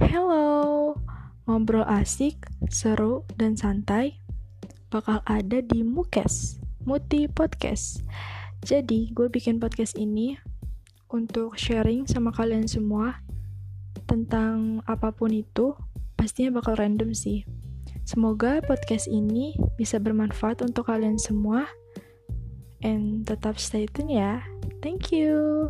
Hello, ngobrol asik, seru, dan santai bakal ada di Mukes, Muti Podcast. Jadi, gue bikin podcast ini untuk sharing sama kalian semua tentang apa pun itu, pastinya bakal random sih. Semoga podcast ini bisa bermanfaat untuk kalian semua. And tetap stay tune ya. Thank you.